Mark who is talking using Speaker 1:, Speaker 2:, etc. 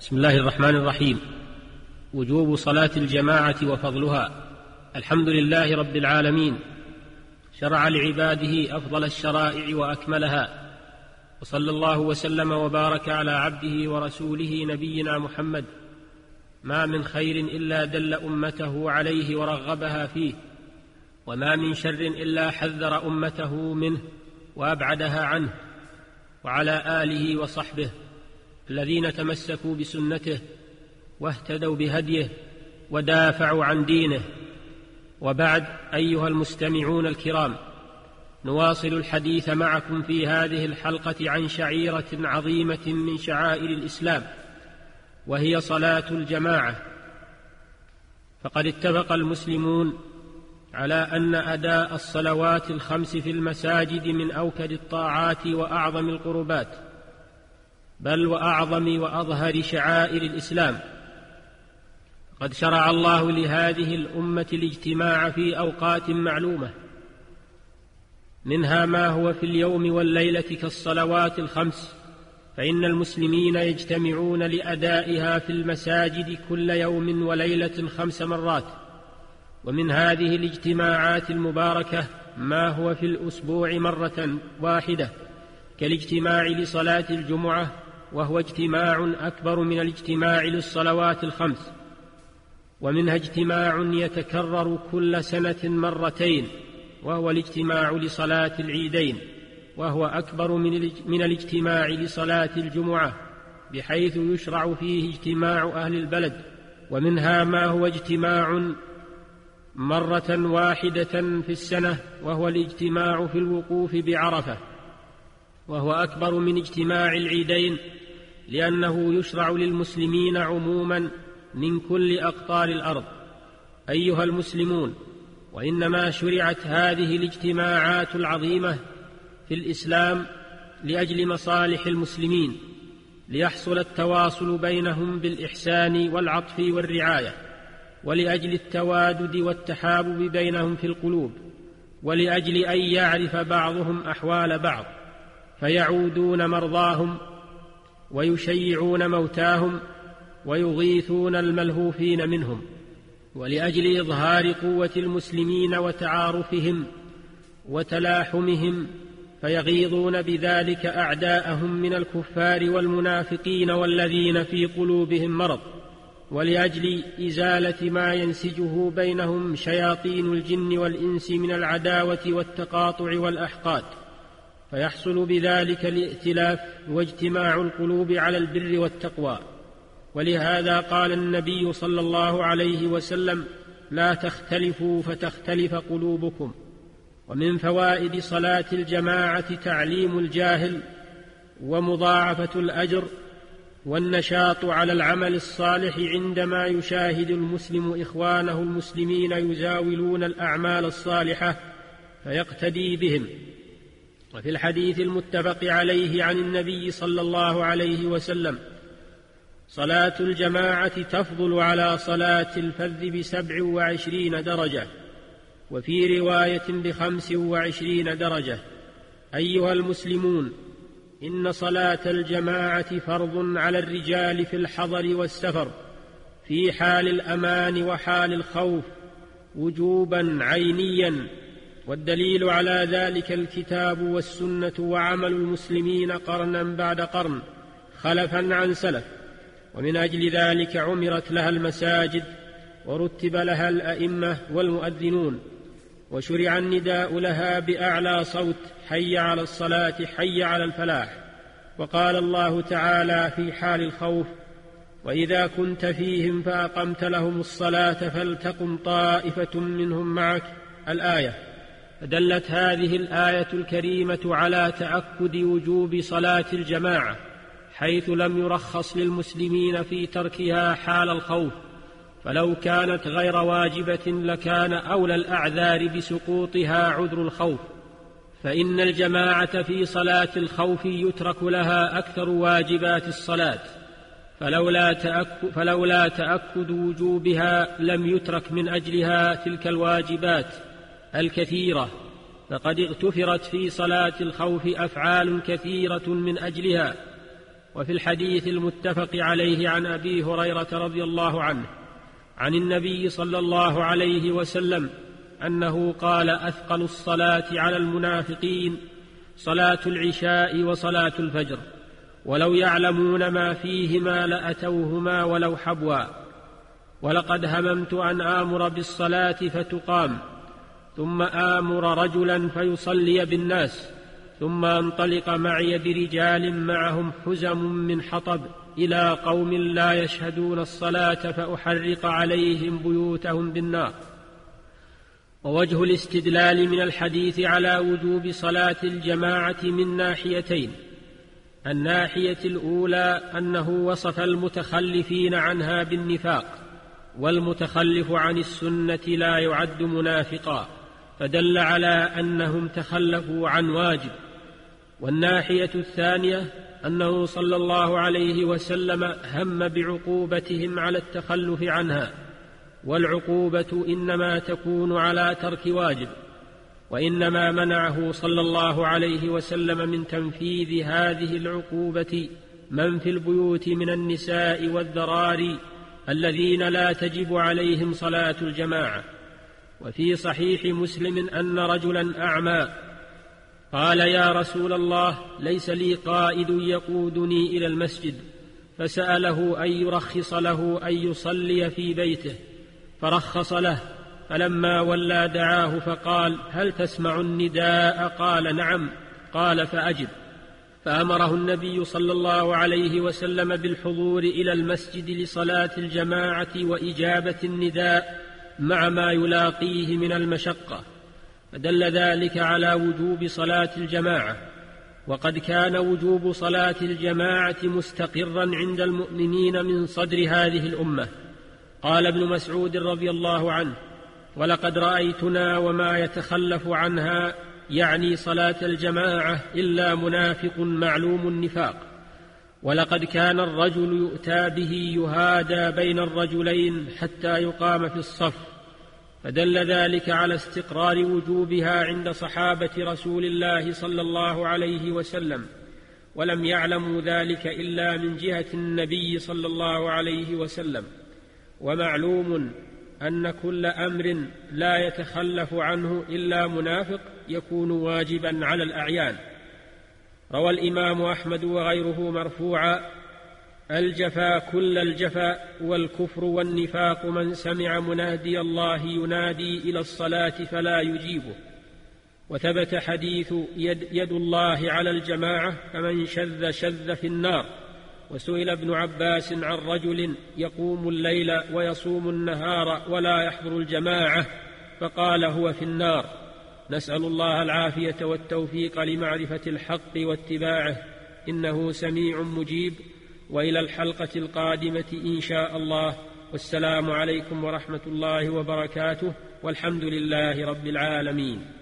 Speaker 1: بسم الله الرحمن الرحيم. وجوب صلاة الجماعة وفضلها. الحمد لله رب العالمين. شرع لعباده أفضل الشرائع وأكملها. وصلى الله وسلم وبارك على عبده ورسوله نبينا محمد. ما من خير إلا دل أمته عليه ورغبها فيه. وما من شر إلا حذر أمته منه وأبعدها عنه. وعلى آله وصحبه الذين تمسكوا بسنته واهتدوا بهديه ودافعوا عن دينه. وبعد أيها المستمعون الكرام نواصل الحديث معكم في هذه الحلقة عن شعيرة عظيمة من شعائر الإسلام وهي صلاة الجماعة. فقد اتفق المسلمون على أن أداء الصلوات الخمس في المساجد من أوكد الطاعات وأعظم القربات. بل وأعظم وأظهر شعائر الإسلام. قد شرع الله لهذه الأمة الاجتماع في أوقات معلومة منها ما هو في اليوم والليلة كالصلوات الخمس فإن المسلمين يجتمعون لأدائها في المساجد كل يوم وليلة خمس مرات. ومن هذه الاجتماعات المباركة ما هو في الأسبوع مرة واحدة كالاجتماع لصلاة الجمعة وهو اجتماع أكبر من الاجتماع للصلوات الخمس ومنها اجتماع يتكرر كل سنة مرتين وهو الاجتماع لصلاة العيدين وهو أكبر من الاجتماع لصلاة الجمعة بحيث يشرع فيه اجتماع أهل البلد ومنها ما هو اجتماع مرة واحدة في السنة وهو الاجتماع في الوقوف بعرفة وهو أكبر من اجتماع العيدين لأنه يشرع للمسلمين عموما من كل أقطار الأرض. أيها المسلمون وإنما شرعت هذه الاجتماعات العظيمة في الإسلام لأجل مصالح المسلمين ليحصل التواصل بينهم بالإحسان والعطف والرعاية ولأجل التوادد والتحابب بينهم في القلوب ولأجل أن يعرف بعضهم أحوال بعض فيعودون مرضاهم ويشيعون موتاهم ويغيثون الملهوفين منهم ولأجل إظهار قوة المسلمين وتعارفهم وتلاحمهم فيغيظون بذلك أعداءهم من الكفار والمنافقين والذين في قلوبهم مرض ولأجل إزالة ما ينسجه بينهم شياطين الجن والإنس من العداوة والتقاطع والأحقاد فيحصل بذلك الائتلاف واجتماع القلوب على البر والتقوى. ولهذا قال النبي صلى الله عليه وسلم لا تختلفوا فتختلف قلوبكم. ومن فوائد صلاة الجماعة تعليم الجاهل ومضاعفة الأجر والنشاط على العمل الصالح عندما يشاهد المسلم إخوانه المسلمين يزاولون الأعمال الصالحة فيقتدي بهم. وفي الحديث المتفق عليه عن النبي صلى الله عليه وسلم صلاة الجماعة تفضل على صلاة الفذ بسبع وعشرين درجة وفي رواية بخمس وعشرين درجة أيها المسلمون إن صلاة الجماعة فرض على الرجال في الحضر والسفر في حال الأمان وحال الخوف وجوبا عينيا والدليل على ذلك الكتاب والسنة وعمل المسلمين قرنا بعد قرن خلفا عن سلف. ومن أجل ذلك عمرت لها المساجد ورتب لها الأئمة والمؤذنون. وشرع النداء لها بأعلى صوت حي على الصلاة حي على الفلاح. وقال الله تعالى في حال الخوف وإذا كنت فيهم فأقمت لهم الصلاة فلتقم طائفة منهم معك. الآية فدلت هذه الآية الكريمة على تأكد وجوب صلاة الجماعة حيث لم يرخص للمسلمين في تركها حال الخوف فلو كانت غير واجبة لكان أولى الأعذار بسقوطها عذر الخوف فإن الجماعة في صلاة الخوف يترك لها أكثر واجبات الصلاة فلولا تأكد, فلولا تأكد وجوبها لم يترك من أجلها تلك الواجبات. الكثيرة فقد اغتفرت في صلاة الخوف أفعال كثيرة من أجلها. وفي الحديث المتفق عليه عن أبي هريرة رضي الله عنه عن النبي صلى الله عليه وسلم أنه قال أثقل الصلاة على المنافقين صلاة العشاء وصلاة الفجر ولو يعلمون ما فيهما لأتوهما ولو حبوا. ولقد هممت أن آمر بالصلاة فتقام ثم آمر رجلا فيصلي بالناس ثم انطلق معي برجال معهم حزم من حطب إلى قوم لا يشهدون الصلاة فأحرق عليهم بيوتهم بالنار. ووجه الاستدلال من الحديث على وجوب صلاة الجماعة من ناحيتين الناحية الأولى أنه وصف المتخلفين عنها بالنفاق والمتخلف عن السنة لا يعد منافقا. فدل على أنهم تخلفوا عن واجب. والناحية الثانية أنه صلى الله عليه وسلم هم بعقوبتهم على التخلف عنها والعقوبة إنما تكون على ترك واجب وإنما منعه صلى الله عليه وسلم من تنفيذ هذه العقوبة من في البيوت من النساء والذراري الذين لا تجب عليهم صلاة الجماعة. وفي صحيح مسلم أن رجلا أعمى. قال يا رسول الله ليس لي قائد يقودني إلى المسجد. فسأله أن يرخص له أن يصلي في بيته. فرخص له. فلما ولى دعاه فقال هل تسمع النداء؟ قال نعم. قال فأجب. فأمره النبي صلى الله عليه وسلم بالحضور إلى المسجد لصلاة الجماعة وإجابة النداء. مع ما يلاقيه من المشقة فدل ذلك على وجوب صلاة الجماعة. وقد كان وجوب صلاة الجماعة مستقرا عند المؤمنين من صدر هذه الأمة. قال ابن مسعود رضي الله عنه ولقد رأيتنا وما يتخلف عنها يعني صلاة الجماعة إلا منافق معلوم النفاق. ولقد كان الرجل يؤتى به يهادى بين الرجلين حتى يقام في الصف فدل ذلك على استقرار وجوبها عند صحابة رسول الله صلى الله عليه وسلم ولم يعلموا ذلك إلا من جهة النبي صلى الله عليه وسلم. ومعلوم أن كل أمر لا يتخلف عنه إلا منافق يكون واجبا على الأعيان. روى الإمام أحمد وغيره مرفوعا الجفا كل الجفا والكفر والنفاق من سمع منادي الله ينادي إلى الصلاة فلا يجيبه. وثبت حديث يد, يد الله على الجماعة فمن شذ شذ في النار. وسئل ابن عباس عن رجل يقوم الليل ويصوم النهار ولا يحضر الجماعة فقال هو في النار. نسأل الله العافية والتوفيق لمعرفة الحق واتباعه. إنه سميع مجيب. وإلى الحلقة القادمة إن شاء الله. والسلام عليكم ورحمة الله وبركاته. والحمد لله رب العالمين.